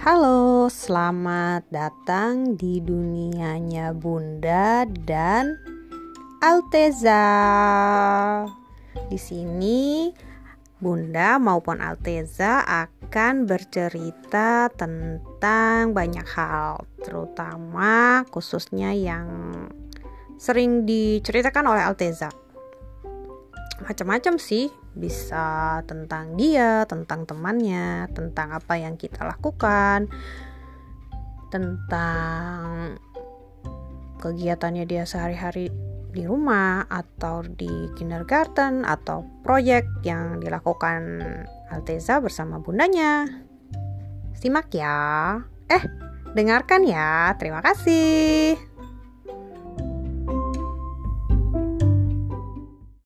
Halo, selamat datang di dunianya Bunda dan Alteza. Di sini Bunda maupun Alteza akan bercerita tentang banyak hal, terutama khususnya yang sering diceritakan oleh Alteza. Macam-macam sih, bisa tentang dia, tentang temannya, tentang apa yang kita lakukan, tentang kegiatannya dia sehari-hari di rumah atau di kindergarten atau proyek yang dilakukan Alteza bersama bundanya. Simak ya. Eh, dengarkan ya. Terima kasih.